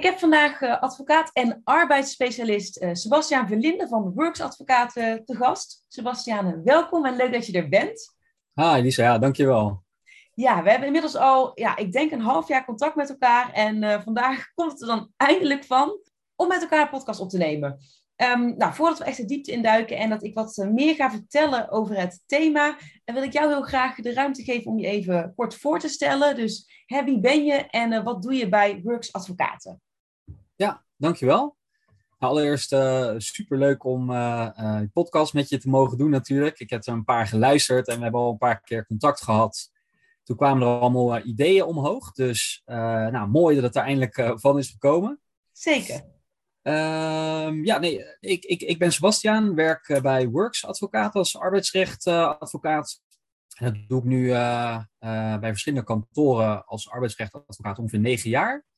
Ik heb vandaag uh, advocaat en arbeidsspecialist uh, Sebastiaan Verlinde van Works Advocaten te gast. Sebastiaan, welkom en leuk dat je er bent. Hi Lisa, ja, dankjewel. Ja, we hebben inmiddels al, ja, ik denk een half jaar contact met elkaar. En uh, vandaag komt het er dan eindelijk van om met elkaar een podcast op te nemen. Um, nou, voordat we echt de diepte induiken en dat ik wat meer ga vertellen over het thema, wil ik jou heel graag de ruimte geven om je even kort voor te stellen. Dus hè, wie ben je en uh, wat doe je bij Works Advocaten? Ja, dankjewel. Nou, allereerst uh, superleuk om uh, uh, podcast met je te mogen doen natuurlijk. Ik heb er een paar geluisterd en we hebben al een paar keer contact gehad. Toen kwamen er allemaal ideeën omhoog. Dus nou, mooi dat het er eindelijk van is gekomen. Zeker. Uh, ja, nee, ik, ik, ik ben Sebastiaan, werk bij Works Advocaat als arbeidsrechtadvocaat. dat doe ik nu bij verschillende kantoren als arbeidsrechtadvocaat ongeveer negen jaar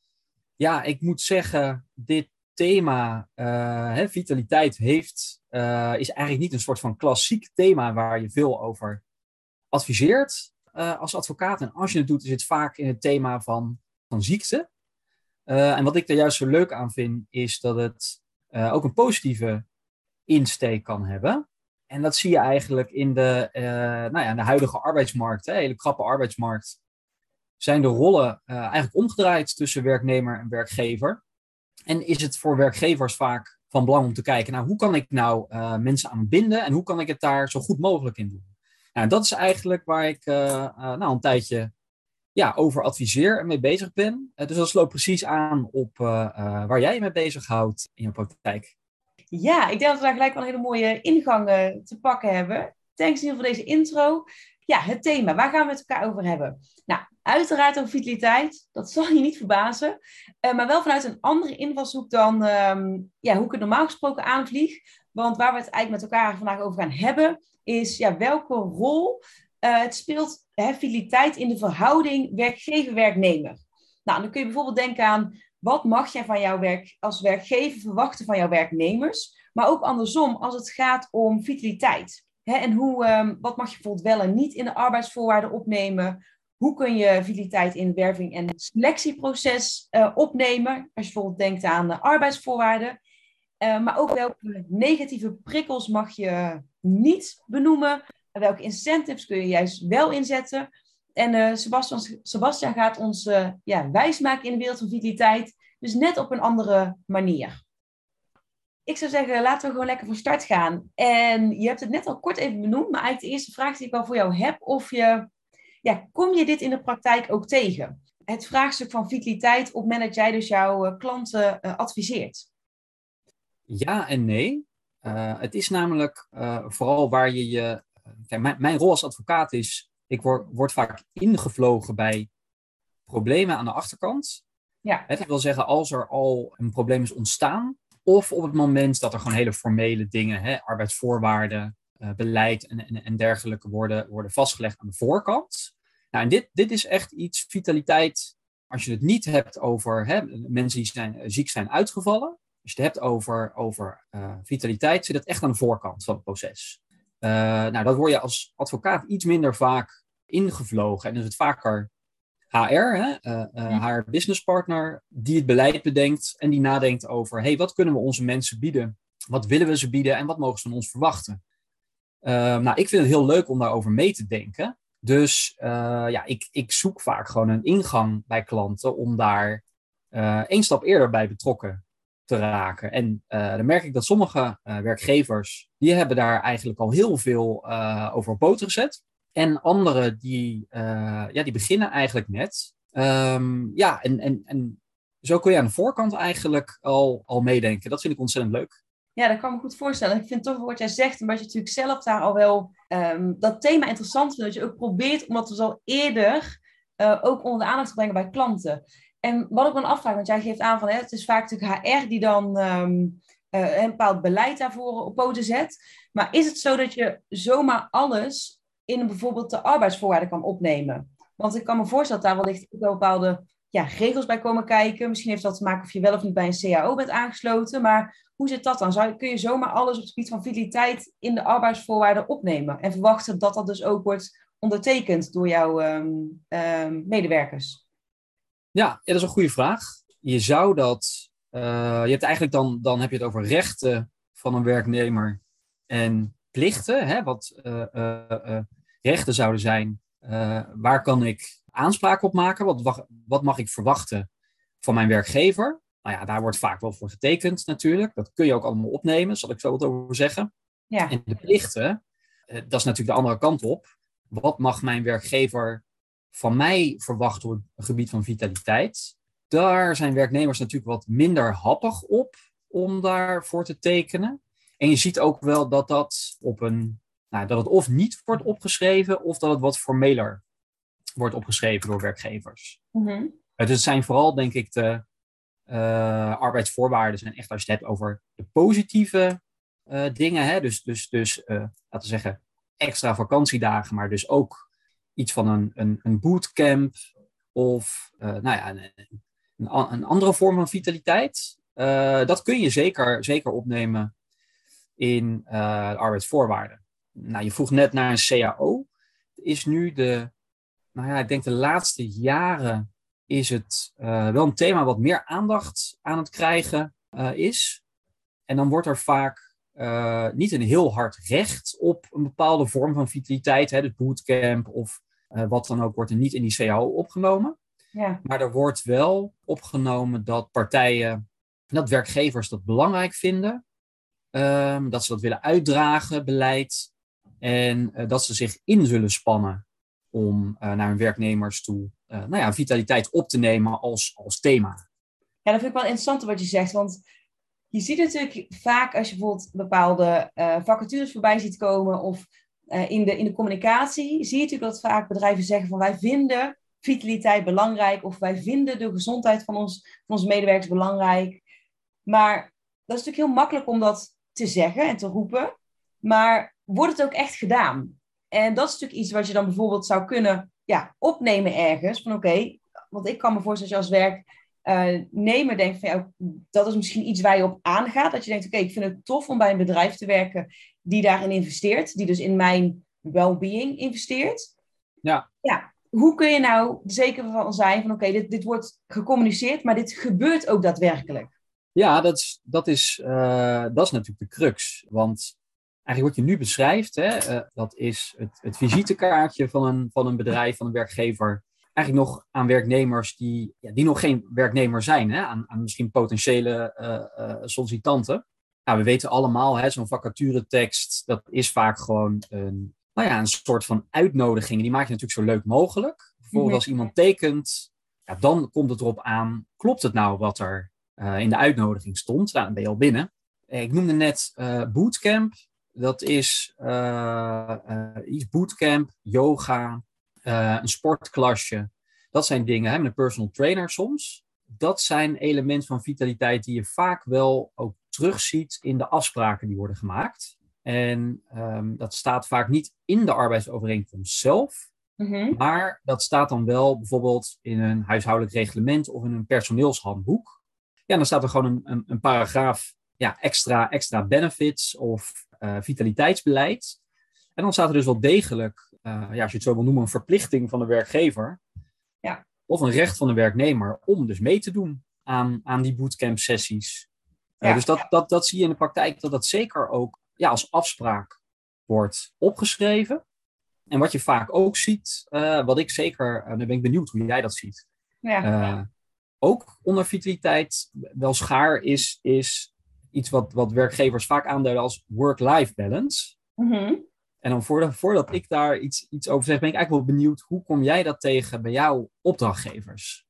ja, ik moet zeggen, dit thema, uh, hè, vitaliteit, heeft, uh, is eigenlijk niet een soort van klassiek thema waar je veel over adviseert uh, als advocaat. En als je het doet, is het vaak in het thema van, van ziekte. en wat ik er juist zo leuk aan vind, is dat het ook een positieve insteek kan hebben. En dat zie je eigenlijk in de, nou ja, de huidige arbeidsmarkt, hè, hele krappe arbeidsmarkt zijn de rollen uh, eigenlijk omgedraaid tussen werknemer en werkgever. En is het voor werkgevers vaak van belang om te kijken, nou, hoe kan ik nou uh, mensen aan binden en hoe kan ik het daar zo goed mogelijk in doen? Nou, dat is eigenlijk waar ik uh, nou, een tijdje ja, over adviseer en mee bezig ben. dus dat sloot precies aan op waar jij je mee bezighoudt in je praktijk. Ja, ik denk dat we daar gelijk wel een hele mooie ingang te pakken hebben. Thanks in ieder geval voor deze intro. Ja, het thema, waar gaan we het elkaar over hebben? Nou, Uiteraard over vitaliteit, dat zal je niet verbazen. Uh, maar wel vanuit een andere invalshoek dan um, ja, hoe ik het normaal gesproken aanvlieg. Want waar we het eigenlijk met elkaar vandaag over gaan hebben, is ja, welke rol uh, het speelt hè, vitaliteit in de verhouding werkgever-werknemer. Nou, dan kun je bijvoorbeeld denken aan wat mag jij van jouw werk als werkgever verwachten van jouw werknemers, maar ook andersom als het gaat om vitaliteit. Hè, en hoe, um, wat mag je bijvoorbeeld wel en niet in de arbeidsvoorwaarden opnemen? Hoe kun je vitaliteit in werving- en selectieproces uh, opnemen? Als je bijvoorbeeld denkt aan de arbeidsvoorwaarden. Uh, maar ook welke negatieve prikkels mag je niet benoemen? Welke incentives kun je juist wel inzetten? En uh, Sebastian, Sebastian, gaat ons ja, wijsmaken in de wereld van vitaliteit. Dus net op een andere manier. Ik zou zeggen, laten we gewoon lekker van start gaan. En je hebt het net al kort even benoemd, maar eigenlijk de eerste vraag die ik wel voor jou heb, of je ja, kom je dit in de praktijk ook tegen? Het vraagstuk van vitaliteit op het moment dat jij dus jouw uh, klanten uh, adviseert. Ja en nee. Uh, het is namelijk vooral waar je je. Kijk, mijn, mijn, rol als advocaat is. Ik word, word vaak ingevlogen bij problemen aan de achterkant. Ja. Het wil zeggen, als er al een probleem is ontstaan, of op het moment dat er gewoon hele formele dingen, hè, arbeidsvoorwaarden, uh, beleid en, en, dergelijke worden, worden vastgelegd aan de voorkant. Nou, en dit, dit is echt iets, vitaliteit, als je het niet hebt over hè, mensen die zijn, eh, ziek zijn uitgevallen. Als je het hebt over, over uh, vitaliteit, zit het echt aan de voorkant van het proces. Nou, dat word je als advocaat iets minder vaak ingevlogen. En is het vaker HR, hè, uh, HR business partner, die het beleid bedenkt en die nadenkt over, hey, wat kunnen we onze mensen bieden? Wat willen we ze bieden en wat mogen ze van ons verwachten? nou, ik vind het heel leuk om daarover mee te denken. Dus uh, ja, ik, ik zoek vaak gewoon een ingang bij klanten om daar één stap eerder bij betrokken te raken. En dan merk ik dat sommige werkgevers, die hebben daar eigenlijk al heel veel over op poten gezet. En anderen, die, ja, die beginnen eigenlijk net. Um, ja, en, en, en zo kun je aan de voorkant eigenlijk al, al meedenken. Dat vind ik ontzettend leuk. Ja, dat kan me goed voorstellen. Ik vind toch wat jij zegt, omdat je natuurlijk zelf daar al wel um, dat thema interessant vindt. Dat je ook probeert om dat dus al eerder uh, ook onder de aandacht te brengen bij klanten. En wat ik me afvraag, want jij geeft aan van hè, het is vaak natuurlijk HR die dan um, uh, een bepaald beleid daarvoor op poten zet. Maar is het zo dat je zomaar alles in bijvoorbeeld de arbeidsvoorwaarden kan opnemen? Want ik kan me voorstellen dat daar wellicht ook wel bepaalde ja, regels bij komen kijken. Misschien heeft dat te maken of je wel of niet bij een CAO bent aangesloten. Maar hoe zit dat dan? Zou, kun je zomaar alles op het gebied van vitaliteit in de arbeidsvoorwaarden opnemen? En verwachten dat dat dus ook wordt ondertekend door jouw um, um, medewerkers? Ja, dat is een goede vraag. Je zou dat. Uh, je hebt eigenlijk dan, dan heb je het over rechten van een werknemer en plichten. Hè, wat uh, uh, rechten zouden zijn. waar kan ik aanspraak op maken? Wat, wat mag ik verwachten van mijn werkgever? Nou ja, daar wordt vaak wel voor getekend natuurlijk. Dat kun je ook allemaal opnemen, zal ik zo wat over zeggen. Ja. En de plichten, dat is natuurlijk de andere kant op. Wat mag mijn werkgever van mij verwachten op het gebied van vitaliteit? Daar zijn werknemers natuurlijk wat minder happig op om daarvoor te tekenen. En je ziet ook wel dat dat op een, nou, dat het of niet wordt opgeschreven, of dat het wat formeler wordt opgeschreven door werkgevers. Mm Dus het zijn vooral, denk ik, de uh, arbeidsvoorwaarden. Zijn echt als je het hebt over de positieve uh, dingen. Hè? Dus, dus, dus uh, laten we zeggen, extra vakantiedagen, maar dus ook iets van een, een, een bootcamp of nou ja, een, een, een, andere vorm van vitaliteit. dat kun je zeker, zeker opnemen in de arbeidsvoorwaarden. Nou, je vroeg net naar een CAO. Is nu de nou ja, ik denk de laatste jaren is het uh, wel een thema wat meer aandacht aan het krijgen uh, is. En dan wordt er vaak uh, niet een heel hard recht op een bepaalde vorm van vitaliteit, hè, de bootcamp of wat dan ook, wordt er niet in die CAO opgenomen. Ja. Maar er wordt wel opgenomen dat partijen, dat werkgevers dat belangrijk vinden, um, dat ze dat willen uitdragen, beleid, en dat ze zich in zullen spannen om uh, naar hun werknemers toe uh, nou ja, vitaliteit op te nemen als, als thema. Ja, dat vind ik wel interessant wat je zegt. Want je ziet natuurlijk vaak als je bijvoorbeeld bepaalde vacatures voorbij ziet komen of in, de, in de communicatie, zie je natuurlijk dat vaak bedrijven zeggen van wij vinden vitaliteit belangrijk of wij vinden de gezondheid van, ons, van onze medewerkers belangrijk. Maar dat is natuurlijk heel makkelijk om dat te zeggen en te roepen. Maar wordt het ook echt gedaan? En dat is natuurlijk iets wat je dan bijvoorbeeld zou kunnen ja, opnemen ergens. Van oké, want ik kan me voorstellen als je als werknemer uh, denkt van ja, dat is misschien iets waar je op aangaat. Dat je denkt, oké, ik vind het tof om bij een bedrijf te werken die daarin investeert. Die dus in mijn well-being investeert. Ja. ja. Hoe kun je nou zeker van zijn van oké, dit, dit wordt gecommuniceerd, maar dit gebeurt ook daadwerkelijk? Ja, dat is, dat is, uh, dat is natuurlijk de crux. Want eigenlijk wat je nu beschrijft, hè, uh, dat is het, het visitekaartje van een, van een bedrijf, van een werkgever. Eigenlijk nog aan werknemers die, ja, die nog geen werknemer zijn, hè, aan, aan misschien potentiële uh, uh, sollicitanten. Nou, we weten allemaal, zo'n vacaturetekst, dat is vaak gewoon een, nou ja, een soort van uitnodiging. Die maak je natuurlijk zo leuk mogelijk. Bijvoorbeeld als iemand tekent, ja, dan komt het erop aan, klopt het nou wat er in de uitnodiging stond? Nou, dan ben je al binnen. Ik noemde net bootcamp. Dat is uh, iets bootcamp, yoga, een sportklasje. Dat zijn dingen, hè, met een personal trainer soms. Dat zijn elementen van vitaliteit die je vaak wel ook terugziet in de afspraken die worden gemaakt. En um, dat staat vaak niet in de arbeidsovereenkomst zelf, mm-hmm. maar dat staat dan wel bijvoorbeeld in een huishoudelijk reglement of in een personeelshandboek. Ja, dan staat er gewoon een, een, een paragraaf ja, extra, extra benefits of uh, vitaliteitsbeleid. En dan staat er dus wel degelijk, uh, ja, als je het zo wil noemen, een verplichting van de werkgever. Ja. Of een recht van de werknemer om dus mee te doen aan, aan die bootcamp sessies. Uh, ja. dus dat, dat, dat zie je in de praktijk dat dat zeker ook ja, als afspraak wordt opgeschreven. En wat je vaak ook ziet, wat ik zeker, dan ben ik benieuwd hoe jij dat ziet. Ja. Ook onder vitaliteit wel schaar is, is iets wat, wat werkgevers vaak aanduiden als work-life balance. Mm En dan voordat, voordat ik daar iets, iets over zeg, ben ik eigenlijk wel benieuwd, hoe kom jij dat tegen bij jouw opdrachtgevers?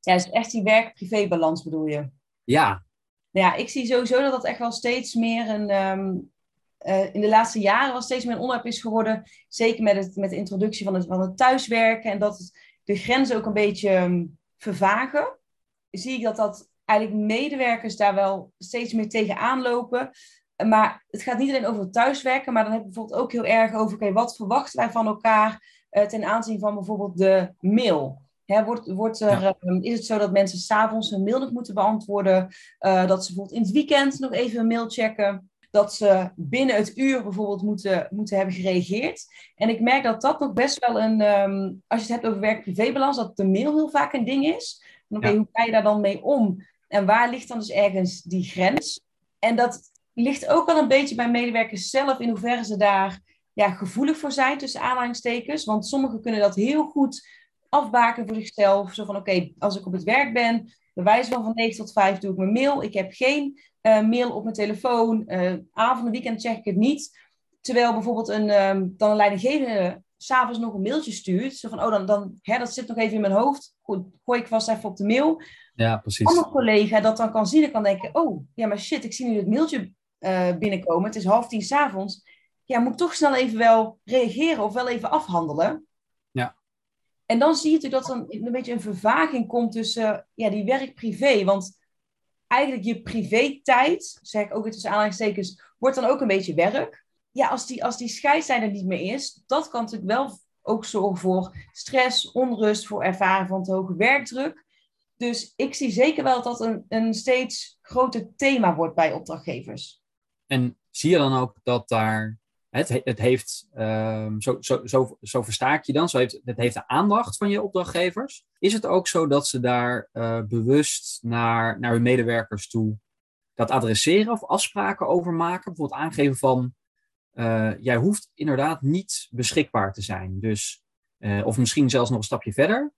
Ja, dus echt die werk-privé-balans bedoel je? Ja. Ja, ik zie sowieso dat dat echt wel steeds meer een, um, uh, in de laatste jaren wel steeds meer een onderwerp is geworden. Zeker met, het, met de introductie van het, van het thuiswerken. En dat de grenzen ook een beetje ehm, vervagen, zie ik dat dat eigenlijk medewerkers daar wel steeds meer tegenaan lopen. Maar het gaat niet alleen over thuiswerken, maar dan heb je bijvoorbeeld ook heel erg over, oké, wat verwachten wij van elkaar uh, ten aanzien van bijvoorbeeld de mail? Hè, wordt, wordt er, ehm, is het zo dat mensen s'avonds hun mail nog moeten beantwoorden? Uh, dat ze bijvoorbeeld in het weekend nog even een mail checken? Dat ze binnen het uur bijvoorbeeld moeten, moeten hebben gereageerd? En ik merk dat dat nog best wel een, um, als je het hebt over werk-privébalans, dat de mail heel vaak een ding is. Oké, hoe ga je daar dan mee om? En waar ligt dan dus ergens die grens? En dat ligt ook wel een beetje bij medewerkers zelf, in hoeverre ze daar ja, gevoelig voor zijn, tussen aanhalingstekens. Want sommigen kunnen dat heel goed afbaken voor zichzelf. Zo van, oké, als ik op het werk ben, bewijs van van 9 tot 5 doe ik mijn mail. Ik heb geen uh, mail op mijn telefoon. Uh, avond en weekend check ik het niet. Terwijl bijvoorbeeld een, um, dan een leidinggevende s'avonds nog een mailtje stuurt. Zo van, oh, dan, dan hè, dat zit nog even in mijn hoofd. Goed, gooi ik vast even op de mail. Ja, precies. Een collega dat dan kan zien en kan denken, oh, ja, maar shit, ik zie nu het mailtje uh, binnenkomen. Het is half tien s'avonds. Ja, moet toch snel even wel reageren of wel even afhandelen. Ja. En dan zie je natuurlijk dat er een, een beetje een vervaging komt tussen ja, die werk-privé. Want eigenlijk je privé-tijd, zeg ik ook tussen aanhalingstekens, wordt dan ook een beetje werk. Ja, als die, als die scheidslijn er niet meer is, dat kan natuurlijk wel ook zorgen voor stress, onrust, voor ervaren van te hoge werkdruk. Dus ik zie zeker wel dat dat een, een steeds groter thema wordt bij opdrachtgevers. En zie je dan ook dat daar, het, het heeft, um, zo, zo, zo, zo versta ik je dan, zo heeft, het heeft de aandacht van je opdrachtgevers. Is het ook zo dat ze daar uh, bewust naar, naar hun medewerkers toe dat adresseren of afspraken over maken? Bijvoorbeeld aangeven van, uh, jij hoeft inderdaad niet beschikbaar te zijn. Dus, uh, of misschien zelfs nog een stapje verder.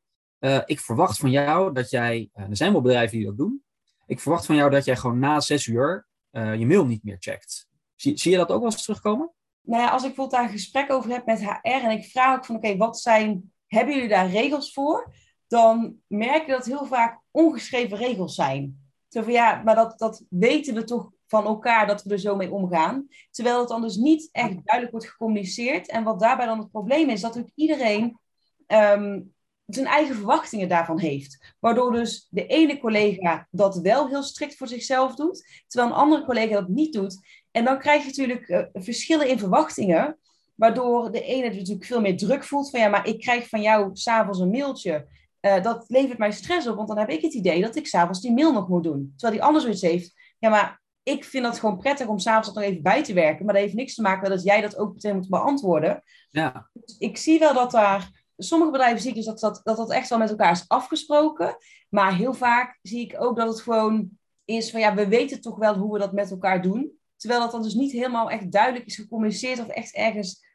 ik verwacht van jou dat jij, er zijn wel bedrijven die dat doen, ik verwacht van jou dat jij gewoon na zes uur je mail niet meer checkt. Zie, zie je dat ook wel eens terugkomen? Nou ja, als ik bijvoorbeeld daar een gesprek over heb met HR en ik vraag ook van oké, wat zijn, hebben jullie daar regels voor? Dan merk je dat heel vaak ongeschreven regels zijn. Zo van ja, maar dat, dat weten we toch van elkaar dat we er zo mee omgaan. Terwijl het dan dus niet echt duidelijk wordt gecommuniceerd. En wat daarbij dan het probleem is, dat ook iedereen um, zijn eigen verwachtingen daarvan heeft. Waardoor dus de ene collega dat wel heel strikt voor zichzelf doet, terwijl een andere collega dat niet doet. En dan krijg je natuurlijk uh, verschillen in verwachtingen, waardoor de ene natuurlijk veel meer druk voelt van ja, maar ik krijg van jou s'avonds een mailtje. Uh, dat levert mij stress op, want dan heb ik het idee dat ik s'avonds die mail nog moet doen. Terwijl die ander zoiets heeft, ja, maar ik vind het gewoon prettig om s'avonds nog even bij te werken, maar dat heeft niks te maken met dat jij dat ook meteen moet beantwoorden. Ja. Dus ik zie wel dat daar sommige bedrijven zie ik dus dat dat, dat dat echt wel met elkaar is afgesproken. Maar heel vaak zie ik ook dat het gewoon is van ja, we weten toch wel hoe we dat met elkaar doen. Terwijl dat dan dus niet helemaal echt duidelijk is gecommuniceerd of echt ergens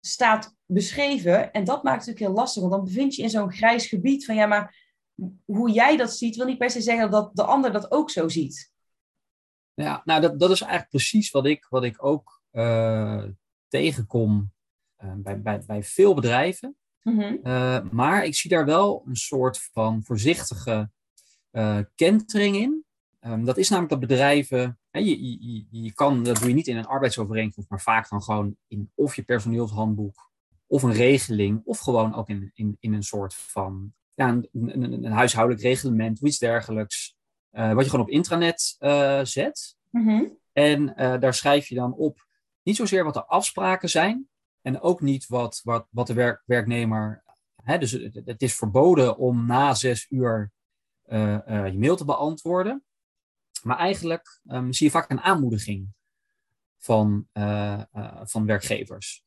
staat beschreven. En dat maakt het natuurlijk heel lastig, want dan bevind je in zo'n grijs gebied van ja, maar hoe jij dat ziet, wil niet per se zeggen dat de ander dat ook zo ziet. Ja, nou dat, dat is eigenlijk precies wat ik, wat ik ook uh, tegenkom uh, bij, bij, bij veel bedrijven. Mhm. Uh, maar ik zie daar wel een soort van voorzichtige kentering in. Um, dat is namelijk dat bedrijven, hè, je, je, je kan, dat doe je niet in een arbeidsovereenkomst, maar vaak dan gewoon in of je personeelshandboek, of een regeling, of gewoon ook in, in, in een soort van ja, een, een, een huishoudelijk reglement of iets dergelijks, wat je gewoon op intranet zet. Mm-hmm. En daar schrijf je dan op niet zozeer wat de afspraken zijn, en ook niet wat, wat, wat de werk, werknemer. Hè, dus het, het, is verboden om na zes uur je mail te beantwoorden. Maar eigenlijk um, zie je vaak een aanmoediging van, uh, van werkgevers.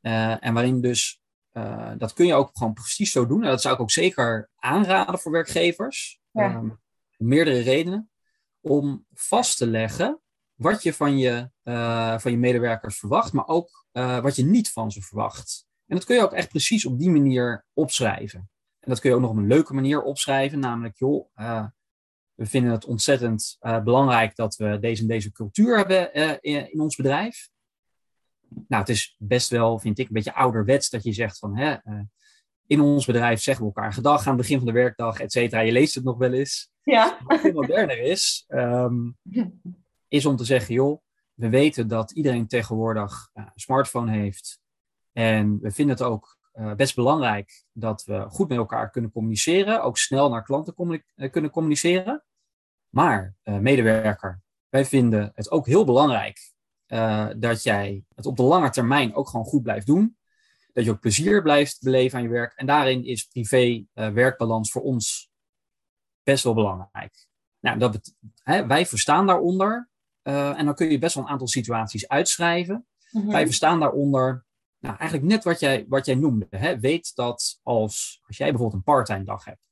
en waarin dus, dat kun je ook gewoon precies zo doen. En dat zou ik ook zeker aanraden voor werkgevers. Ja. Um, meerdere redenen. Om vast te leggen wat je van je, uh, van je medewerkers verwacht, maar ook uh, wat je niet van ze verwacht. En dat kun je ook echt precies op die manier opschrijven. En dat kun je ook nog op een leuke manier opschrijven, namelijk, joh, uh, we vinden het ontzettend belangrijk dat we deze en deze cultuur hebben in, in, ons bedrijf. Nou, het is best wel, vind ik, een beetje ouderwets dat je zegt van, hè, in ons bedrijf zeggen we elkaar gedag aan het begin van de werkdag, et cetera. Je leest het nog wel eens. Ja. Wat veel moderner is, um, is om te zeggen, joh, we weten dat iedereen tegenwoordig uh, een smartphone heeft. En we vinden het ook best belangrijk dat we goed met elkaar kunnen communiceren, ook snel naar klanten kunnen communiceren. Maar medewerker, wij vinden het ook heel belangrijk dat jij het op de lange termijn ook gewoon goed blijft doen. Dat je ook plezier blijft beleven aan je werk. En daarin is privé-werkbalans voor ons best wel belangrijk. Nou, dat hè, wij verstaan daaronder, uh, en dan kun je best wel een aantal situaties uitschrijven. Mhm. Wij verstaan daaronder, nou, eigenlijk net wat jij, wat jij noemde. Hè. Weet dat als, als jij bijvoorbeeld een parttime dag hebt,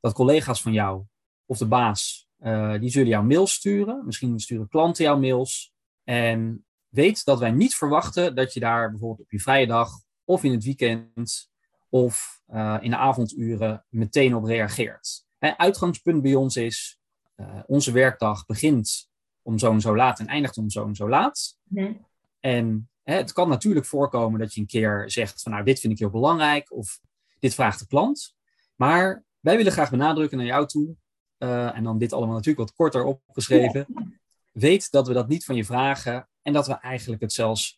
dat collega's van jou of de baas, uh, die zullen jou mails sturen. Misschien sturen klanten jou mails. En weet dat wij niet verwachten dat je daar bijvoorbeeld op je vrije dag of in het weekend of uh, in de avonduren meteen op reageert. Hè, uitgangspunt bij ons is, uh, onze werkdag begint om zo en zo laat en eindigt om zo en zo laat. Mhm. En hè, het kan natuurlijk voorkomen dat je een keer zegt van nou, dit vind ik heel belangrijk of dit vraagt de klant. Maar wij willen graag benadrukken naar jou toe, uh, en dan dit allemaal natuurlijk wat korter opgeschreven. Weet dat we dat niet van je vragen en dat we eigenlijk het zelfs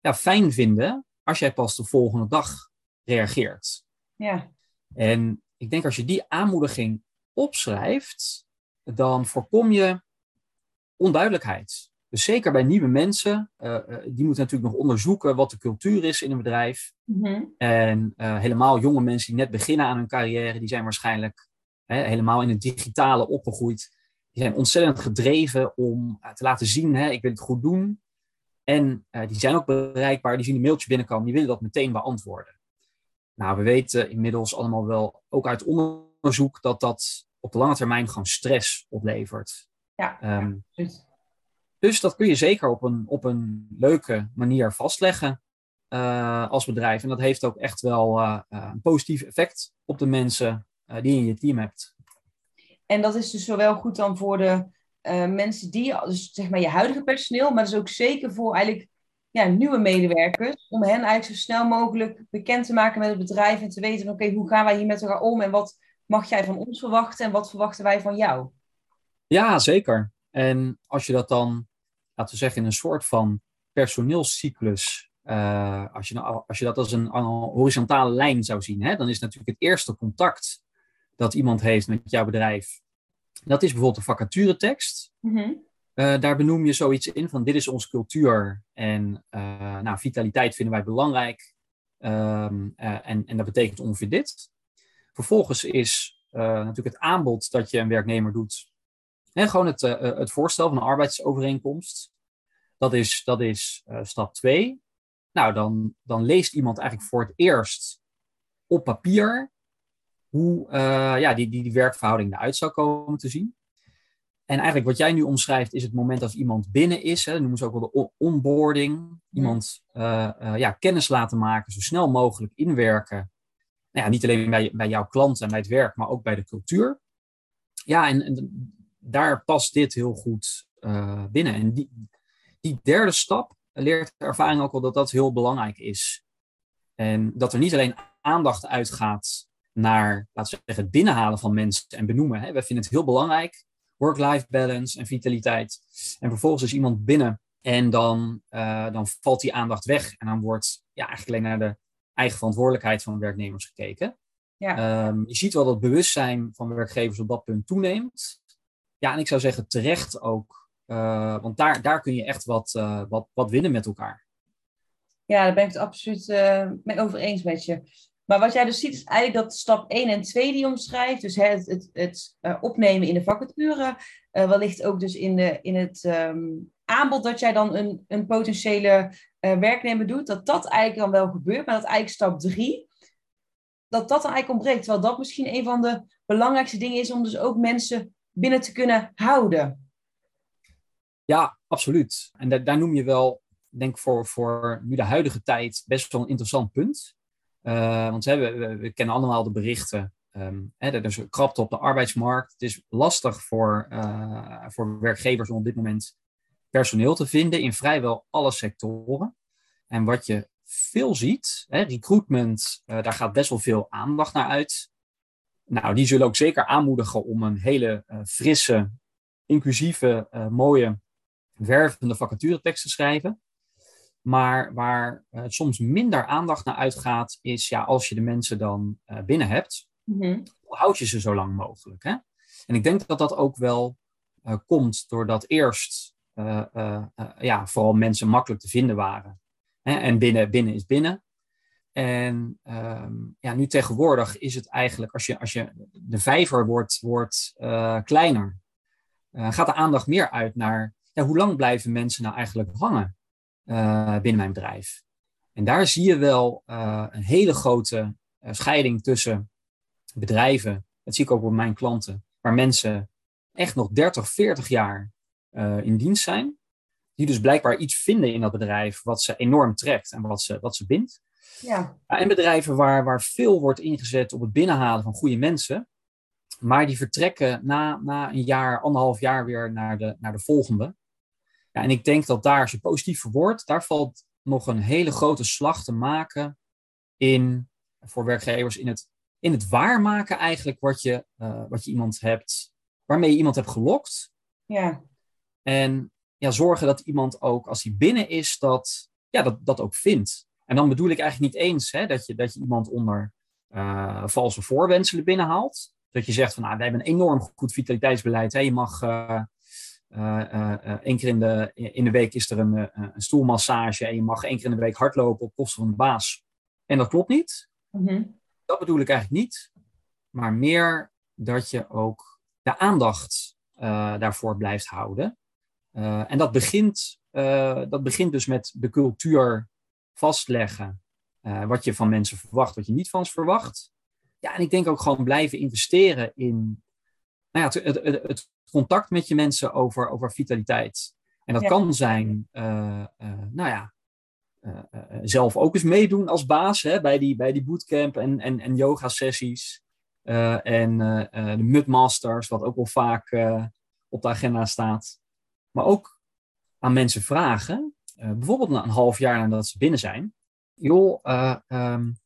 ja, fijn vinden als jij pas de volgende dag reageert. Ja. En ik denk als je die aanmoediging opschrijft, dan voorkom je onduidelijkheid. Dus zeker bij nieuwe mensen, uh, die moeten natuurlijk nog onderzoeken wat de cultuur is in een bedrijf. Mhm. En uh, helemaal jonge mensen die net beginnen aan hun carrière, die zijn waarschijnlijk hè, helemaal in het digitale opgegroeid. Die zijn ontzettend gedreven om te laten zien, hè, ik wil het goed doen. En die zijn ook bereikbaar, die zien een mailtje binnenkomen, die willen dat meteen beantwoorden. Nou, we weten inmiddels allemaal wel, ook uit onderzoek, dat dat op de lange termijn gewoon stress oplevert. Ja, um, dus dat kun je zeker op een, op een leuke manier vastleggen uh, als bedrijf. En dat heeft ook echt wel uh, een positief effect op de mensen uh, die je in je team hebt. En dat is dus zowel goed dan voor de mensen die, dus zeg maar je huidige personeel, maar dus ook zeker voor eigenlijk ja, nieuwe medewerkers. Om hen eigenlijk zo snel mogelijk bekend te maken met het bedrijf en te weten, oké, hoe gaan wij hier met elkaar om en wat mag jij van ons verwachten en wat verwachten wij van jou? Ja, zeker. En als je dat dan, laten we zeggen, in een soort van personeelscyclus, uh, als, je, nou, als je dat als een, horizontale lijn zou zien, hè, dan is natuurlijk het eerste contact dat iemand heeft met jouw bedrijf, dat is bijvoorbeeld de vacaturetekst. Mm uh, daar benoem je zoiets in van dit is onze cultuur en uh, nou, vitaliteit vinden wij belangrijk. Um, en, en dat betekent ongeveer dit. Vervolgens is natuurlijk het aanbod dat je een werknemer doet, en gewoon het, het voorstel van een arbeidsovereenkomst. Dat is, dat is stap 2. Nou, dan, dan leest iemand eigenlijk voor het eerst op papier hoe uh, ja, die, die, die werkverhouding eruit zou komen te zien. En eigenlijk wat jij nu omschrijft is het moment als iemand binnen is. Hè, dat noemen ze ook wel de onboarding. Iemand ja, kennis laten maken, zo snel mogelijk inwerken. Nou ja, niet alleen bij, bij jouw klant en bij het werk, maar ook bij de cultuur. Ja, en, daar past dit heel goed binnen. En die, die derde stap leert ervaring ook wel dat dat heel belangrijk is. En dat er niet alleen aandacht uitgaat naar, laten we zeggen, het binnenhalen van mensen en benoemen. Hè. We vinden het heel belangrijk, work-life balance en vitaliteit. En vervolgens is iemand binnen en dan, uh, dan valt die aandacht weg. En dan wordt ja, eigenlijk alleen naar de eigen verantwoordelijkheid van werknemers gekeken. Ja. Um, je ziet wel dat bewustzijn van werkgevers op dat punt toeneemt. Ja, en ik zou zeggen terecht ook. Uh, want daar, daar kun je echt wat, uh, wat, wat winnen met elkaar. Ja, daar ben ik het absoluut mee over eens met je. Maar wat jij dus ziet is eigenlijk dat stap 1 en 2 die omschrijft, dus het, het, het opnemen in de vacature, wellicht ook dus in, de, in het um, aanbod dat jij dan een, een potentiële werknemer doet, dat dat eigenlijk dan wel gebeurt, maar dat eigenlijk stap 3, dat dat dan eigenlijk ontbreekt. Terwijl dat misschien een van de belangrijkste dingen is om dus ook mensen binnen te kunnen houden. Ja, absoluut. En daar, daar noem je wel, denk voor, voor nu de huidige tijd, best wel een interessant punt. Uh, want we, kennen allemaal de berichten. Um, hè, er is krapte op de arbeidsmarkt. Het is lastig voor, uh, voor werkgevers om op dit moment personeel te vinden in vrijwel alle sectoren. En wat je veel ziet, hè, recruitment, uh, daar gaat best wel veel aandacht naar uit. Nou, die zullen ook zeker aanmoedigen om een hele frisse, inclusieve, mooie, wervende vacaturetekst te schrijven. Maar waar het soms minder aandacht naar uitgaat, is ja, als je de mensen dan binnen hebt, hoe houd je ze zo lang mogelijk? Hè? En ik denk dat dat ook wel eh, komt doordat eerst eh, eh, eh, ja, vooral mensen makkelijk te vinden waren. Hè? En binnen, binnen is binnen. En ehm, ja, nu tegenwoordig is het eigenlijk, als je, als je de vijver wordt, wordt eh, kleiner, eh, gaat de aandacht meer uit naar ja, hoe lang blijven mensen nou eigenlijk hangen eh, binnen mijn bedrijf. En daar zie je wel eh, een hele grote eh, scheiding tussen bedrijven, dat zie ik ook bij mijn klanten, waar mensen echt nog 30, 40 jaar in dienst zijn, die dus blijkbaar iets vinden in dat bedrijf wat ze enorm trekt en wat ze, wat ze bindt. Ja, en bedrijven waar, waar veel wordt ingezet op het binnenhalen van goede mensen, maar die vertrekken na, na een jaar, anderhalf jaar weer naar de, naar de volgende. Ja, en ik denk dat daar, als je positief verwoordt, daar valt nog een hele grote slag te maken in, voor werkgevers in het, in het waarmaken eigenlijk wat je, eh, wat je iemand hebt, waarmee je iemand hebt gelokt. Ja. En ja, zorgen dat iemand ook, als hij binnen is, dat, ja, dat, dat ook vindt. En dan bedoel ik eigenlijk niet eens hè, dat, je, dat je iemand onder uh, valse voorwenselen binnenhaalt. Dat je zegt van nou, we hebben een enorm goed vitaliteitsbeleid. Hè. Je mag uh, uh, één keer in de, in de week is er een, een, stoelmassage en je mag één keer in de week hardlopen op kosten van de baas. En dat klopt niet. Mm -hmm. Dat bedoel ik eigenlijk niet. Maar meer dat je ook de aandacht daarvoor blijft houden. en dat begint, dat begint dus met de cultuur vastleggen uh, wat je van mensen verwacht, wat je niet van ze verwacht. Ja, en ik denk ook gewoon blijven investeren in nou ja, het, het, het, contact met je mensen over, over vitaliteit. En dat ja. kan zijn, uh, uh, nou ja, zelf ook eens meedoen als baas hè, bij, die, bij die bootcamp en, en, en yoga sessies. en de Mudmasters, wat ook wel vaak op de agenda staat. Maar ook aan mensen vragen, bijvoorbeeld na een half jaar nadat ze binnen zijn, joh, um,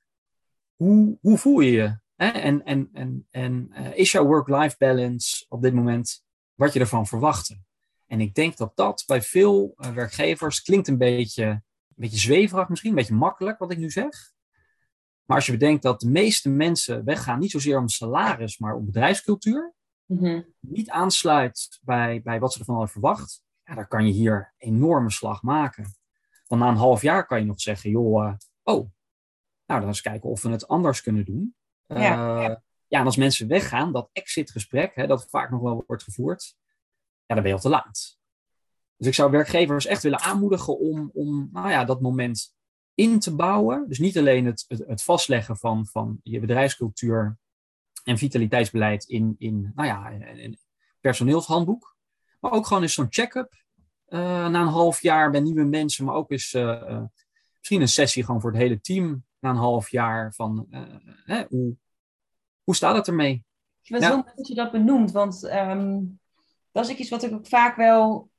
hoe, hoe voel je je? Hè? En, en, en, en uh, is jouw work-life balance op dit moment wat je ervan verwachtte? En ik denk dat dat bij veel werkgevers klinkt een beetje, een beetje zweverig misschien, een beetje makkelijk wat ik nu zeg. Maar als je bedenkt dat de meeste mensen weggaan niet zozeer om salaris, maar om bedrijfscultuur, mm -hmm. niet aansluit bij, bij wat ze ervan hadden verwacht, ja, dan kan je hier enorme slag maken. Want na een half jaar kan je nog zeggen, joh, uh, oh, nou dan eens kijken of we het anders kunnen doen. Ja, uh, ja. en als mensen weggaan, dat exitgesprek, hè, dat vaak nog wel wordt gevoerd, ja, dan ben je al te laat. Dus ik zou werkgevers echt willen aanmoedigen om, om nou ja, dat moment in te bouwen. Dus niet alleen het, het, vastleggen van, van je bedrijfscultuur en vitaliteitsbeleid in, in, nou ja, in personeelshandboek. Maar ook gewoon eens zo'n check-up uh, na een half jaar bij nieuwe mensen. Maar ook eens uh, misschien een sessie gewoon voor het hele team na een half jaar. Van hè, hoe, hoe staat het ermee? Ik vind het ja. heel dat je dat benoemt. Want um, dat is iets wat ik ook vaak wel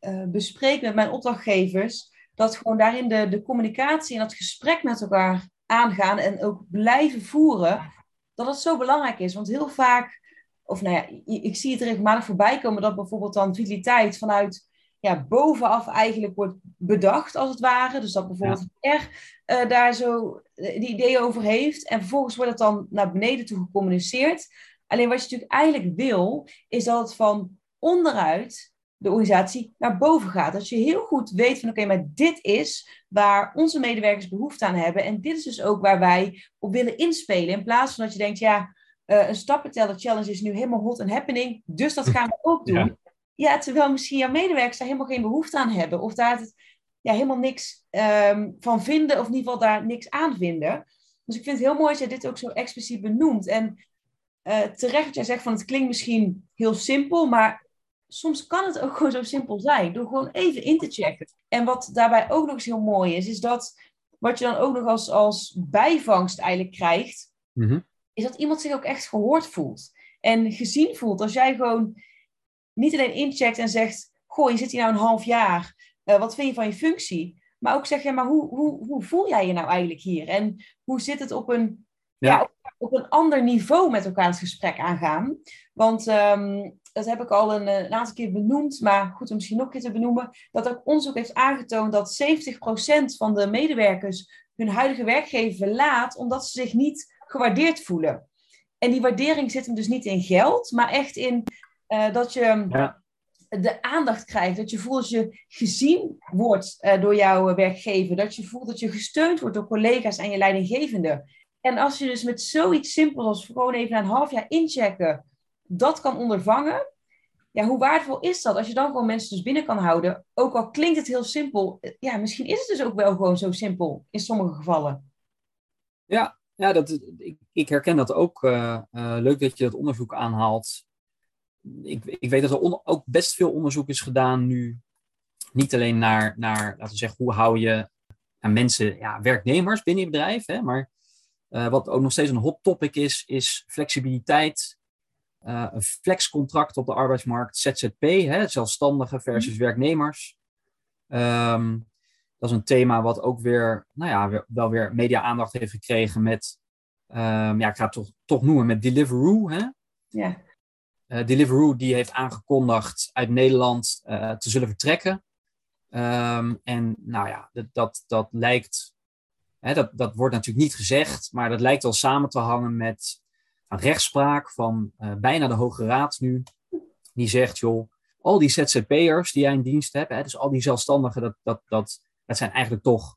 uh, bespreek met mijn opdrachtgevers. Dat gewoon daarin de, de communicatie en het gesprek met elkaar aangaan. En ook blijven voeren. Dat het zo belangrijk is. Want heel vaak of nou ja, ik zie het regelmatig voorbij komen dat bijvoorbeeld dan vitaliteit vanuit ja, bovenaf eigenlijk wordt bedacht, als het ware. Dus dat bijvoorbeeld ja. R uh, daar zo die ideeën over heeft. En vervolgens wordt het dan naar beneden toe gecommuniceerd. Alleen wat je natuurlijk eigenlijk wil, is dat het van onderuit de organisatie naar boven gaat. Dat je heel goed weet van oké, okay, maar dit is waar onze medewerkers behoefte aan hebben. En dit is dus ook waar wij op willen inspelen. In plaats van dat je denkt, ja, uh, een stappenteller challenge is nu helemaal hot en happening, dus dat gaan we ook doen. Ja, ja terwijl misschien jouw medewerkers daar helemaal geen behoefte aan hebben. Of daar het, ja, helemaal niks um, van vinden, of in ieder geval daar niks aan vinden. Dus ik vind het heel mooi dat jij dit ook zo expliciet benoemt. En uh, terecht wat jij zegt van het klinkt misschien heel simpel, maar soms kan het ook gewoon zo simpel zijn. Door gewoon even in te checken. En wat daarbij ook nog eens heel mooi is, is dat wat je dan ook nog als, als bijvangst eigenlijk krijgt, mm -hmm. is dat iemand zich ook echt gehoord voelt. En gezien voelt. Als jij gewoon niet alleen incheckt en zegt, goh, je zit hier nou een half jaar. Uh, wat vind je van je functie? Maar ook zeg je, maar hoe, hoe, hoe voel jij je nou eigenlijk hier? En hoe zit het op een ja. op, op, een ander niveau met elkaar het gesprek aangaan. Want ehm, dat heb ik al een, een, aantal keer benoemd, maar goed om misschien nog een keer te benoemen, dat ook onderzoek heeft aangetoond dat 70% van de medewerkers hun huidige werkgever verlaat omdat ze zich niet gewaardeerd voelen. En die waardering zit hem dus niet in geld, maar echt in uh, dat je ja. de aandacht krijgt. Dat je voelt dat je gezien wordt uh, door jouw werkgever. Dat je voelt dat je gesteund wordt door collega's en je leidinggevende. En als je dus met zoiets simpels als gewoon even een half jaar inchecken, dat kan ondervangen. Ja, hoe waardevol is dat als je dan gewoon mensen dus binnen kan houden? Ook al klinkt het heel simpel. Ja, misschien is het dus ook wel gewoon zo simpel in sommige gevallen. Ja, ja dat, ik, ik herken dat ook. Uh, uh, leuk dat je dat onderzoek aanhaalt. Ik, ik weet dat er on, ook best veel onderzoek is gedaan nu. Niet alleen naar, naar laten we zeggen, hoe hou je aan mensen, ja, werknemers binnen je bedrijf. Hè, maar uh, wat ook nog steeds een hot topic is, is flexibiliteit. een flexcontract op de arbeidsmarkt, ZZP, hè, zelfstandigen versus mhm. werknemers. Um, dat is een thema wat ook weer, nou ja, wel weer media-aandacht heeft gekregen met, um, ja, ik ga het toch, toch noemen met Deliveroo. Hè? Ja. Uh, Deliveroo die heeft aangekondigd uit Nederland uh, te zullen vertrekken. Um, en nou ja, dat, dat, dat lijkt, hè, dat, dat wordt natuurlijk niet gezegd, maar dat lijkt wel samen te hangen met een rechtspraak van uh, bijna de Hoge Raad nu. Die zegt, joh, al die ZZP'ers die jij in dienst hebt, hè, dus al die zelfstandigen, dat, dat, dat, dat zijn eigenlijk toch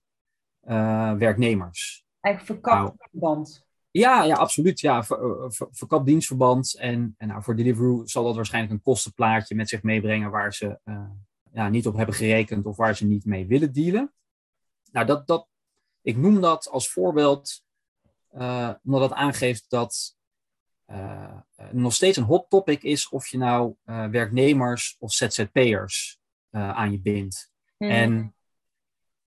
werknemers. Eigenlijk verkapdienstverband. Nou, ja, ja, absoluut. Ja, eh, ver, verkapdienstverband. En, en nou, voor Deliveroo zal dat waarschijnlijk een kostenplaatje met zich meebrengen waar ze uh, ja, niet op hebben gerekend of waar ze niet mee willen dealen. Nou, dat, dat, ik noem dat als voorbeeld, uh, omdat dat aangeeft dat nog steeds een hot topic is of je nou werknemers of ZZP'ers aan je bindt. Hmm. En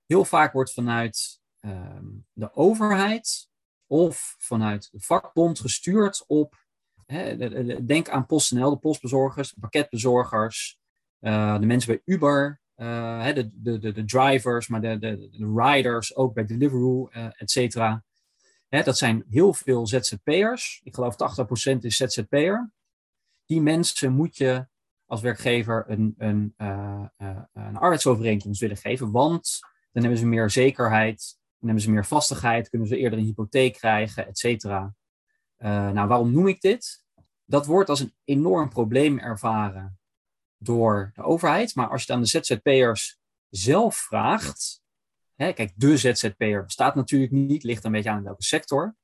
heel vaak wordt vanuit ehm, de overheid of vanuit de vakbond gestuurd op, hè, denk aan PostNL, de postbezorgers, de pakketbezorgers, uh, de mensen bij Uber, uh, de, de, de, drivers, maar de, de, de riders ook bij Deliveroo, uh, et cetera. dat zijn heel veel ZZP'ers. Ik geloof 80% is ZZP'er. Die mensen moet je als werkgever een, een, een arbeidsovereenkomst willen geven, want dan hebben ze meer zekerheid, hebben ze meer vastigheid, kunnen ze eerder een hypotheek krijgen, et cetera. Uh, nou, waarom noem ik dit? Dat wordt als een enorm probleem ervaren door de overheid. Maar als je het aan de ZZP'ers zelf vraagt, hè, kijk, de ZZP'er bestaat natuurlijk niet, ligt een beetje aan welke sector.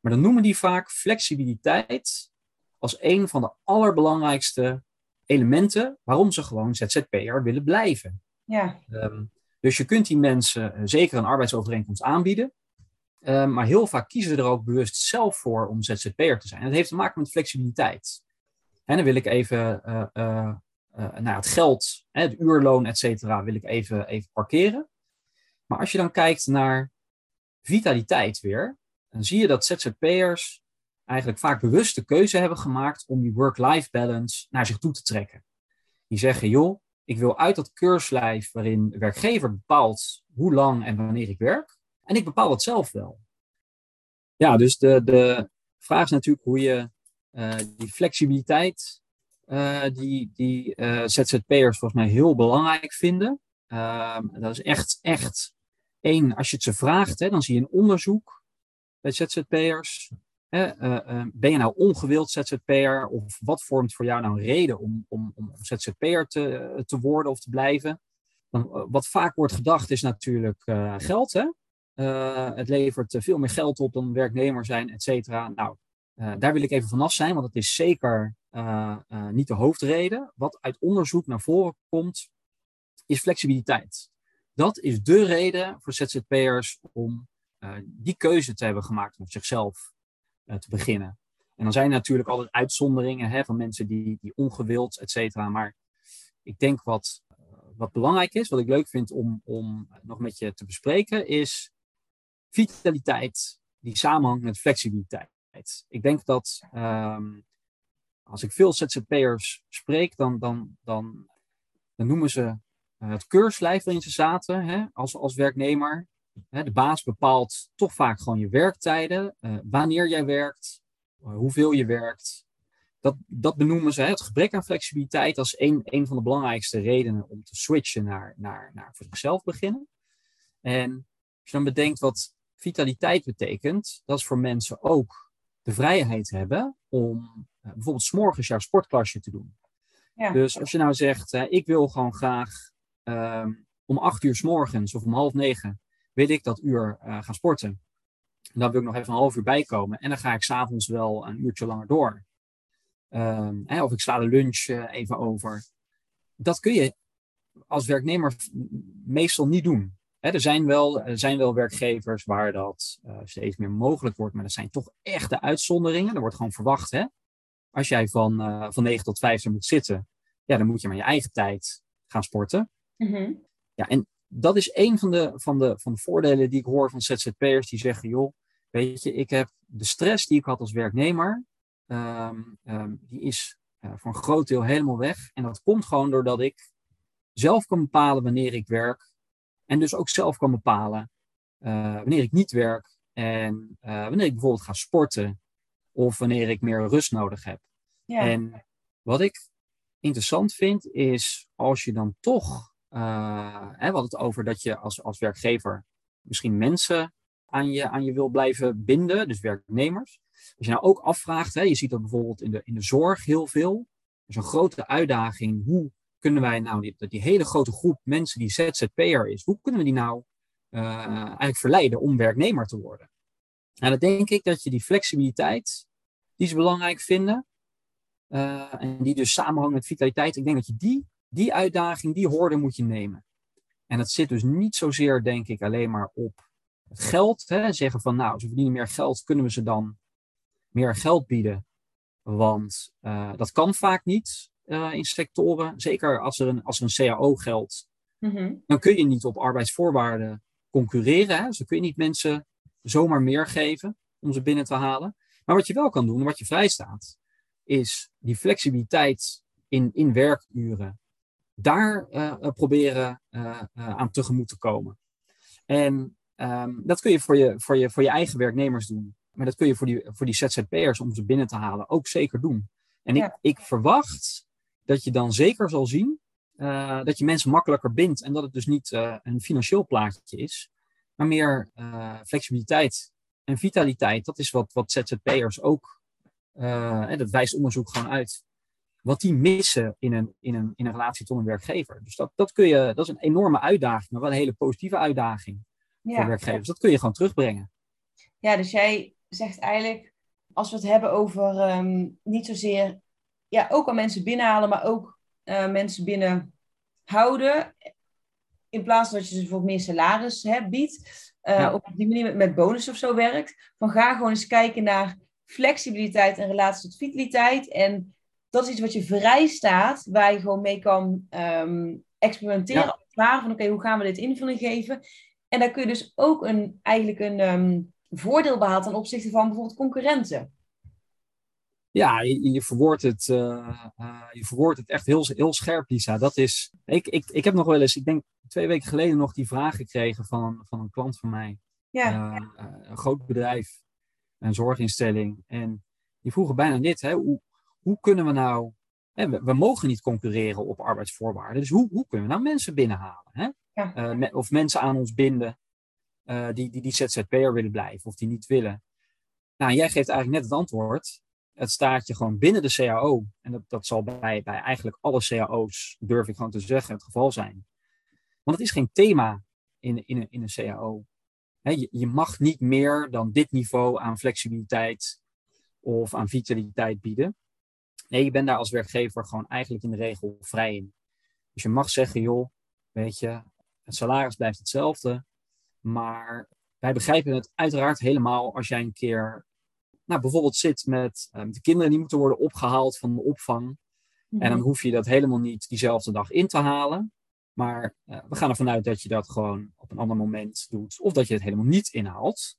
Maar dan noemen die vaak flexibiliteit als een van de allerbelangrijkste elementen waarom ze gewoon ZZP'er willen blijven. Ja. Um, dus je kunt die mensen eh, zeker een arbeidsovereenkomst aanbieden. Uh, maar heel vaak kiezen ze er ook bewust zelf voor om ZZP'er te zijn. En dat heeft te maken met flexibiliteit. En dan wil ik even uh, nou, het geld, het uurloon, et cetera, wil ik even, even parkeren. Maar als je dan kijkt naar vitaliteit weer, dan zie je dat ZZP'ers eigenlijk vaak bewust de keuze hebben gemaakt om die work-life balance naar zich toe te trekken. Die zeggen, joh, ik wil uit dat keurslijf waarin werkgever bepaalt hoe lang en wanneer ik werk. En ik bepaal het zelf wel. Ja, dus de, de vraag is natuurlijk hoe je uh, die flexibiliteit, uh, die, die uh, ZZP'ers volgens mij heel belangrijk vinden. Ehm, dat is echt, echt één, als je het ze vraagt, hè, dan zie je een onderzoek bij ZZP'ers. Eh, eh, ben je nou ongewild ZZP'er of wat vormt voor jou nou een reden om, om, om ZZP'er te, te worden of te blijven? Dan, eh, wat vaak wordt gedacht is natuurlijk geld. Hè? het levert veel meer geld op dan werknemer zijn, et cetera. Nou, daar wil ik even vanaf zijn, want het is zeker niet de hoofdreden. Wat uit onderzoek naar voren komt, is flexibiliteit. Dat is de reden voor ZZP'ers om die keuze te hebben gemaakt om zichzelf eh, te beginnen. En dan zijn er natuurlijk altijd uitzonderingen hè, van mensen die, die ongewild, et cetera. Maar ik denk wat, eh, wat belangrijk is, wat ik leuk vind om, om nog met je te bespreken, is vitaliteit die samenhangt met flexibiliteit. Ik denk dat um, als ik veel ZZP'ers spreek, dan, dan, dan, dan noemen ze het keurslijf waarin ze zaten hè, als, als werknemer. Hè, de baas bepaalt toch vaak gewoon je werktijden, uh, wanneer jij werkt, uh, hoeveel je werkt. Dat, dat benoemen ze, het gebrek aan flexibiliteit, als een, een van de belangrijkste redenen om te switchen naar, naar, naar voor zichzelf beginnen. En als je dan bedenkt wat vitaliteit betekent, dat is voor mensen ook de vrijheid hebben om uh, bijvoorbeeld s'morgens jouw sportklasje te doen. Ja. Dus als je nou zegt, ik wil gewoon graag ehm, om acht uur s morgens of om half negen wil ik dat uur uh, gaan sporten. En dan wil ik nog even een half uur bijkomen. En dan ga ik s'avonds wel een uurtje langer door. Um, hè, of ik sla de lunch uh, even over. Dat kun je als werknemer meestal niet doen. Hè, er, zijn wel, er zijn wel werkgevers waar dat uh, steeds meer mogelijk wordt, maar dat zijn toch echte uitzonderingen. Er wordt gewoon verwacht, hè? als jij van, van 9 tot 5 moet zitten, ja, dan moet je maar je eigen tijd gaan sporten. Mm -hmm. Ja, en dat is een van de, van, de, van de voordelen die ik hoor van ZZP'ers die zeggen, joh, weet je, ik heb de stress die ik had als werknemer, um, um, die is uh, voor een groot deel helemaal weg. En dat komt gewoon doordat ik zelf kan bepalen wanneer ik werk. En dus ook zelf kan bepalen uh, wanneer ik niet werk. En uh, wanneer ik bijvoorbeeld ga sporten. Of wanneer ik meer rust nodig heb. Ja. En wat ik interessant vind is als je dan toch hè, we hadden het over dat je als, als werkgever misschien mensen aan je, aan je wil blijven binden, dus werknemers. Als je nou ook afvraagt, hè, je ziet dat bijvoorbeeld in de, in de zorg heel veel. Is een grote uitdaging. Hoe kunnen wij nou die, die hele grote groep mensen die ZZP'er is, hoe kunnen we die nou uh, eigenlijk verleiden om werknemer te worden? Nou, dan denk ik dat je die flexibiliteit, die ze belangrijk vinden, uh, en die dus samenhangt met vitaliteit, ik denk dat je die die uitdaging, die hoorde moet je nemen. En dat zit dus niet zozeer, denk ik, alleen maar op het geld. Hè? Zeggen van, nou, ze verdienen meer geld, kunnen we ze dan meer geld bieden? Want uh, dat kan vaak niet uh, in sectoren. Zeker als er een, als er een CAO geldt, mm -hmm. dan kun je niet op arbeidsvoorwaarden concurreren. Hè? Dus dan kun je niet mensen zomaar meer geven om ze binnen te halen. Maar wat je wel kan doen, wat je vrijstaat, is die flexibiliteit in, in werkuren daar uh, proberen uh, aan tegemoet te komen. En um, dat kun je voor, je voor je voor je eigen werknemers doen. Maar dat kun je voor die, voor die ZZP'ers om ze binnen te halen ook zeker doen. En ja. ik, ik verwacht dat je dan zeker zal zien dat je mensen makkelijker bindt. En dat het dus niet een financieel plaatje is, maar meer flexibiliteit en vitaliteit. Dat is wat, wat ZZP'ers ook, en dat wijst onderzoek gewoon uit, wat die missen in een, in een, in een relatie tot een werkgever. Dus dat, dat, kun je, dat is een enorme uitdaging, maar wel een hele positieve uitdaging ja, voor werkgevers. Dat kun je gewoon terugbrengen. Ja, dus jij zegt eigenlijk, als we het hebben over um, niet zozeer, ja, ook al mensen binnenhalen, maar ook uh, mensen binnenhouden. In plaats van dat je ze bijvoorbeeld meer salaris hè, biedt, uh, ja. op die manier met, met bonus of zo werkt. Van ga gewoon eens kijken naar flexibiliteit in relatie tot vitaliteit. En dat is iets wat je vrij staat, waar je gewoon mee kan um, experimenteren. Ja. Vragen van oké, okay, hoe gaan we dit invulling geven? En daar kun je dus ook een, eigenlijk een um, voordeel behalen ten opzichte van bijvoorbeeld concurrenten. Ja, je, je, verwoordt het, uh, uh, je verwoordt het echt heel, heel scherp, Lisa. Dat is, ik, ik, ik heb nog wel eens, ik denk twee weken geleden nog die vraag gekregen van, van een klant van mij. Ja. Uh, een groot bedrijf, een zorginstelling. En die vroegen bijna dit, hè, hoe, hoe kunnen we nou. Hè, we, we, mogen niet concurreren op arbeidsvoorwaarden. Dus hoe, hoe kunnen we nou mensen binnenhalen? Hè? Ja. Uh, me, of mensen aan ons binden uh, die, die, die ZZP'er willen blijven of die niet willen. Nou, jij geeft eigenlijk net het antwoord. Het staat je gewoon binnen de CAO. En dat, dat zal bij, bij eigenlijk alle CAO's, durf ik gewoon te zeggen, het geval zijn. Want het is geen thema in, in, in een CAO. He, je, je, mag niet meer dan dit niveau aan flexibiliteit of aan vitaliteit bieden. Nee, je bent daar als werkgever gewoon eigenlijk in de regel vrij in. Dus je mag zeggen, joh, weet je, het salaris blijft hetzelfde. Maar wij begrijpen het uiteraard helemaal als jij een keer, nou bijvoorbeeld zit met, uh, met de kinderen die moeten worden opgehaald van de opvang. En dan hoef je dat helemaal niet diezelfde dag in te halen. Maar uh, we gaan ervan uit dat je dat gewoon op een ander moment doet. Of dat je het helemaal niet inhaalt.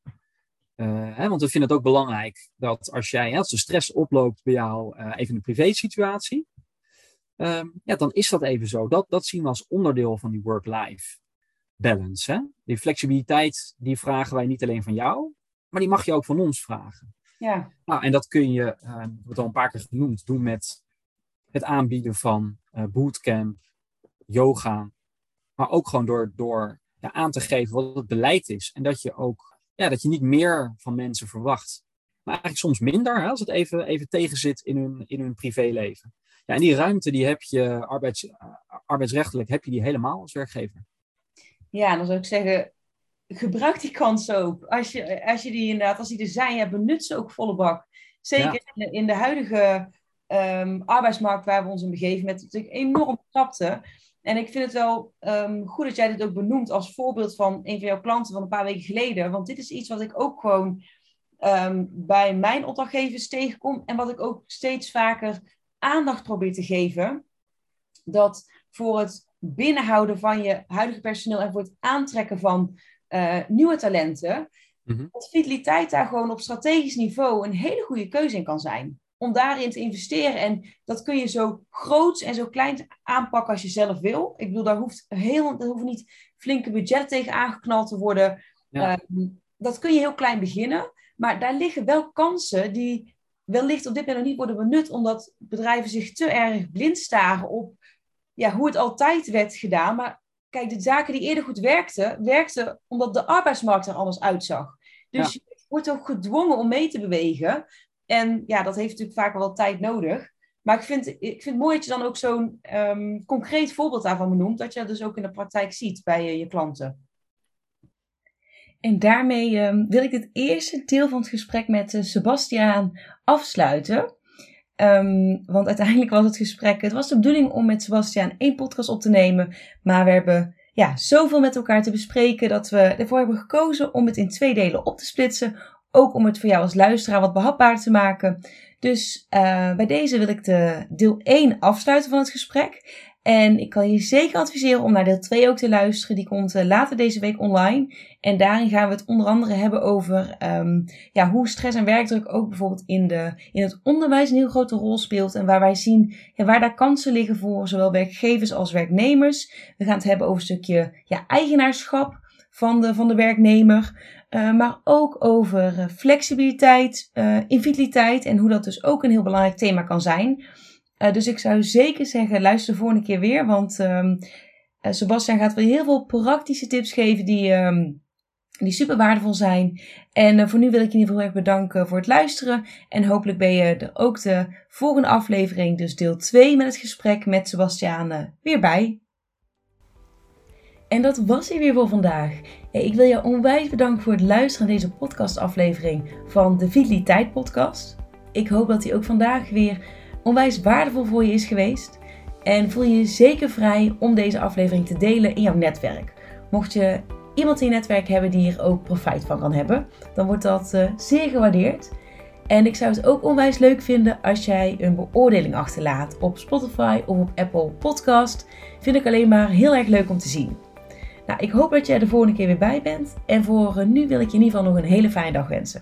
Uh, hè, want we vinden het ook belangrijk dat als jij, als de stress oploopt bij jou, uh, even een privé situatie, um, ja, dan is dat even zo. Dat, dat zien we als onderdeel van die work-life. balance. Hè? Die flexibiliteit, die vragen wij niet alleen van jou, maar die mag je ook van ons vragen. Ja. Nou, en dat kun je, uh, dat wordt al een paar keer genoemd, doen met het aanbieden van uh, bootcamp, yoga, maar ook gewoon door, door ja, aan te geven wat het beleid is. En dat je ook, ja, dat je niet meer van mensen verwacht, maar eigenlijk soms minder, hè, als het even, even tegenzit in hun, in hun privéleven. Ja, en die ruimte die heb je, arbeids, uh, arbeidsrechtelijk, heb je die helemaal als werkgever. Ja, dan zou ik zeggen, gebruik die kans ook. Als je, als je die inderdaad, als die er zijn, ja, benut ze ook volle bak. Zeker ja. in, de, in, de, huidige um, arbeidsmarkt waar we ons in begeven, met natuurlijk enorm krapte. En ik vind het wel um, goed dat jij dit ook benoemt als voorbeeld van een van jouw klanten van een paar weken geleden. Want dit is iets wat ik ook gewoon um, bij mijn opdrachtgevers tegenkom. En wat ik ook steeds vaker aandacht probeer te geven. Dat voor het binnenhouden van je huidige personeel en voor het aantrekken van uh, nieuwe talenten, mm-hmm. dat fideliteit daar gewoon op strategisch niveau een hele goede keuze in kan zijn. Om daarin te investeren. En dat kun je zo groot en zo klein aanpakken als je zelf wil. Ik bedoel, daar hoeft, heel, daar hoeven niet flinke budgetten tegen aangeknald te worden. Ja. Uh, dat kun je heel klein beginnen. Maar daar liggen wel kansen die wellicht op dit moment nog niet worden benut, omdat bedrijven zich te erg blind staren op ja, hoe het altijd werd gedaan. Maar kijk, de zaken die eerder goed werkten, werkten omdat de arbeidsmarkt er anders uitzag. Dus ja. je wordt ook gedwongen om mee te bewegen. En ja, dat heeft natuurlijk vaak wel tijd nodig. Maar ik vind, ik vind het mooi dat je dan ook zo'n um, concreet voorbeeld daarvan benoemt, dat je dat dus ook in de praktijk ziet bij je, je klanten. En daarmee um, wil ik het eerste deel van het gesprek met uh, Sebastiaan afsluiten. Um, want uiteindelijk was het gesprek, het was de bedoeling om met Sebastiaan één podcast op te nemen. Maar we hebben ja, zoveel met elkaar te bespreken dat we ervoor hebben gekozen om het in twee delen op te splitsen. Ook om het voor jou als luisteraar wat behapbaarder te maken. Dus uh, bij deze wil ik de deel 1 afsluiten van het gesprek. En ik kan je zeker adviseren om naar deel 2 ook te luisteren. Die komt uh, later deze week online. En daarin gaan we het onder andere hebben over um, ja, hoe stress en werkdruk ook bijvoorbeeld in, de, in het onderwijs een heel grote rol speelt. En waar wij zien ja, waar daar kansen liggen voor zowel werkgevers als werknemers. We gaan het hebben over een stukje ja, eigenaarschap van de, van de werknemer. Uh, maar ook over uh, flexibiliteit, uh, invitiliteit en hoe dat dus ook een heel belangrijk thema kan zijn. Dus ik zou zeker zeggen, luister de volgende keer weer. Want um, uh, Sebastian gaat weer heel veel praktische tips geven die, um, die super waardevol zijn. En voor nu wil ik je in ieder geval erg bedanken voor het luisteren. En hopelijk ben je er ook de volgende aflevering, dus deel 2 met het gesprek met Sebastian, weer bij. En dat was hij weer voor vandaag. Ik wil je onwijs bedanken voor het luisteren naar deze podcastaflevering van de Vitaliteit Podcast. Ik hoop dat hij ook vandaag weer onwijs waardevol voor je is geweest. En voel je je zeker vrij om deze aflevering te delen in jouw netwerk. Mocht je iemand in je netwerk hebben die hier ook profijt van kan hebben, dan wordt dat uh, zeer gewaardeerd. En ik zou het ook onwijs leuk vinden als jij een beoordeling achterlaat op Spotify of op Apple Podcast. Vind ik alleen maar heel erg leuk om te zien. Nou, ik hoop dat jij er de volgende keer weer bij bent. En voor nu wil ik je in ieder geval nog een hele fijne dag wensen.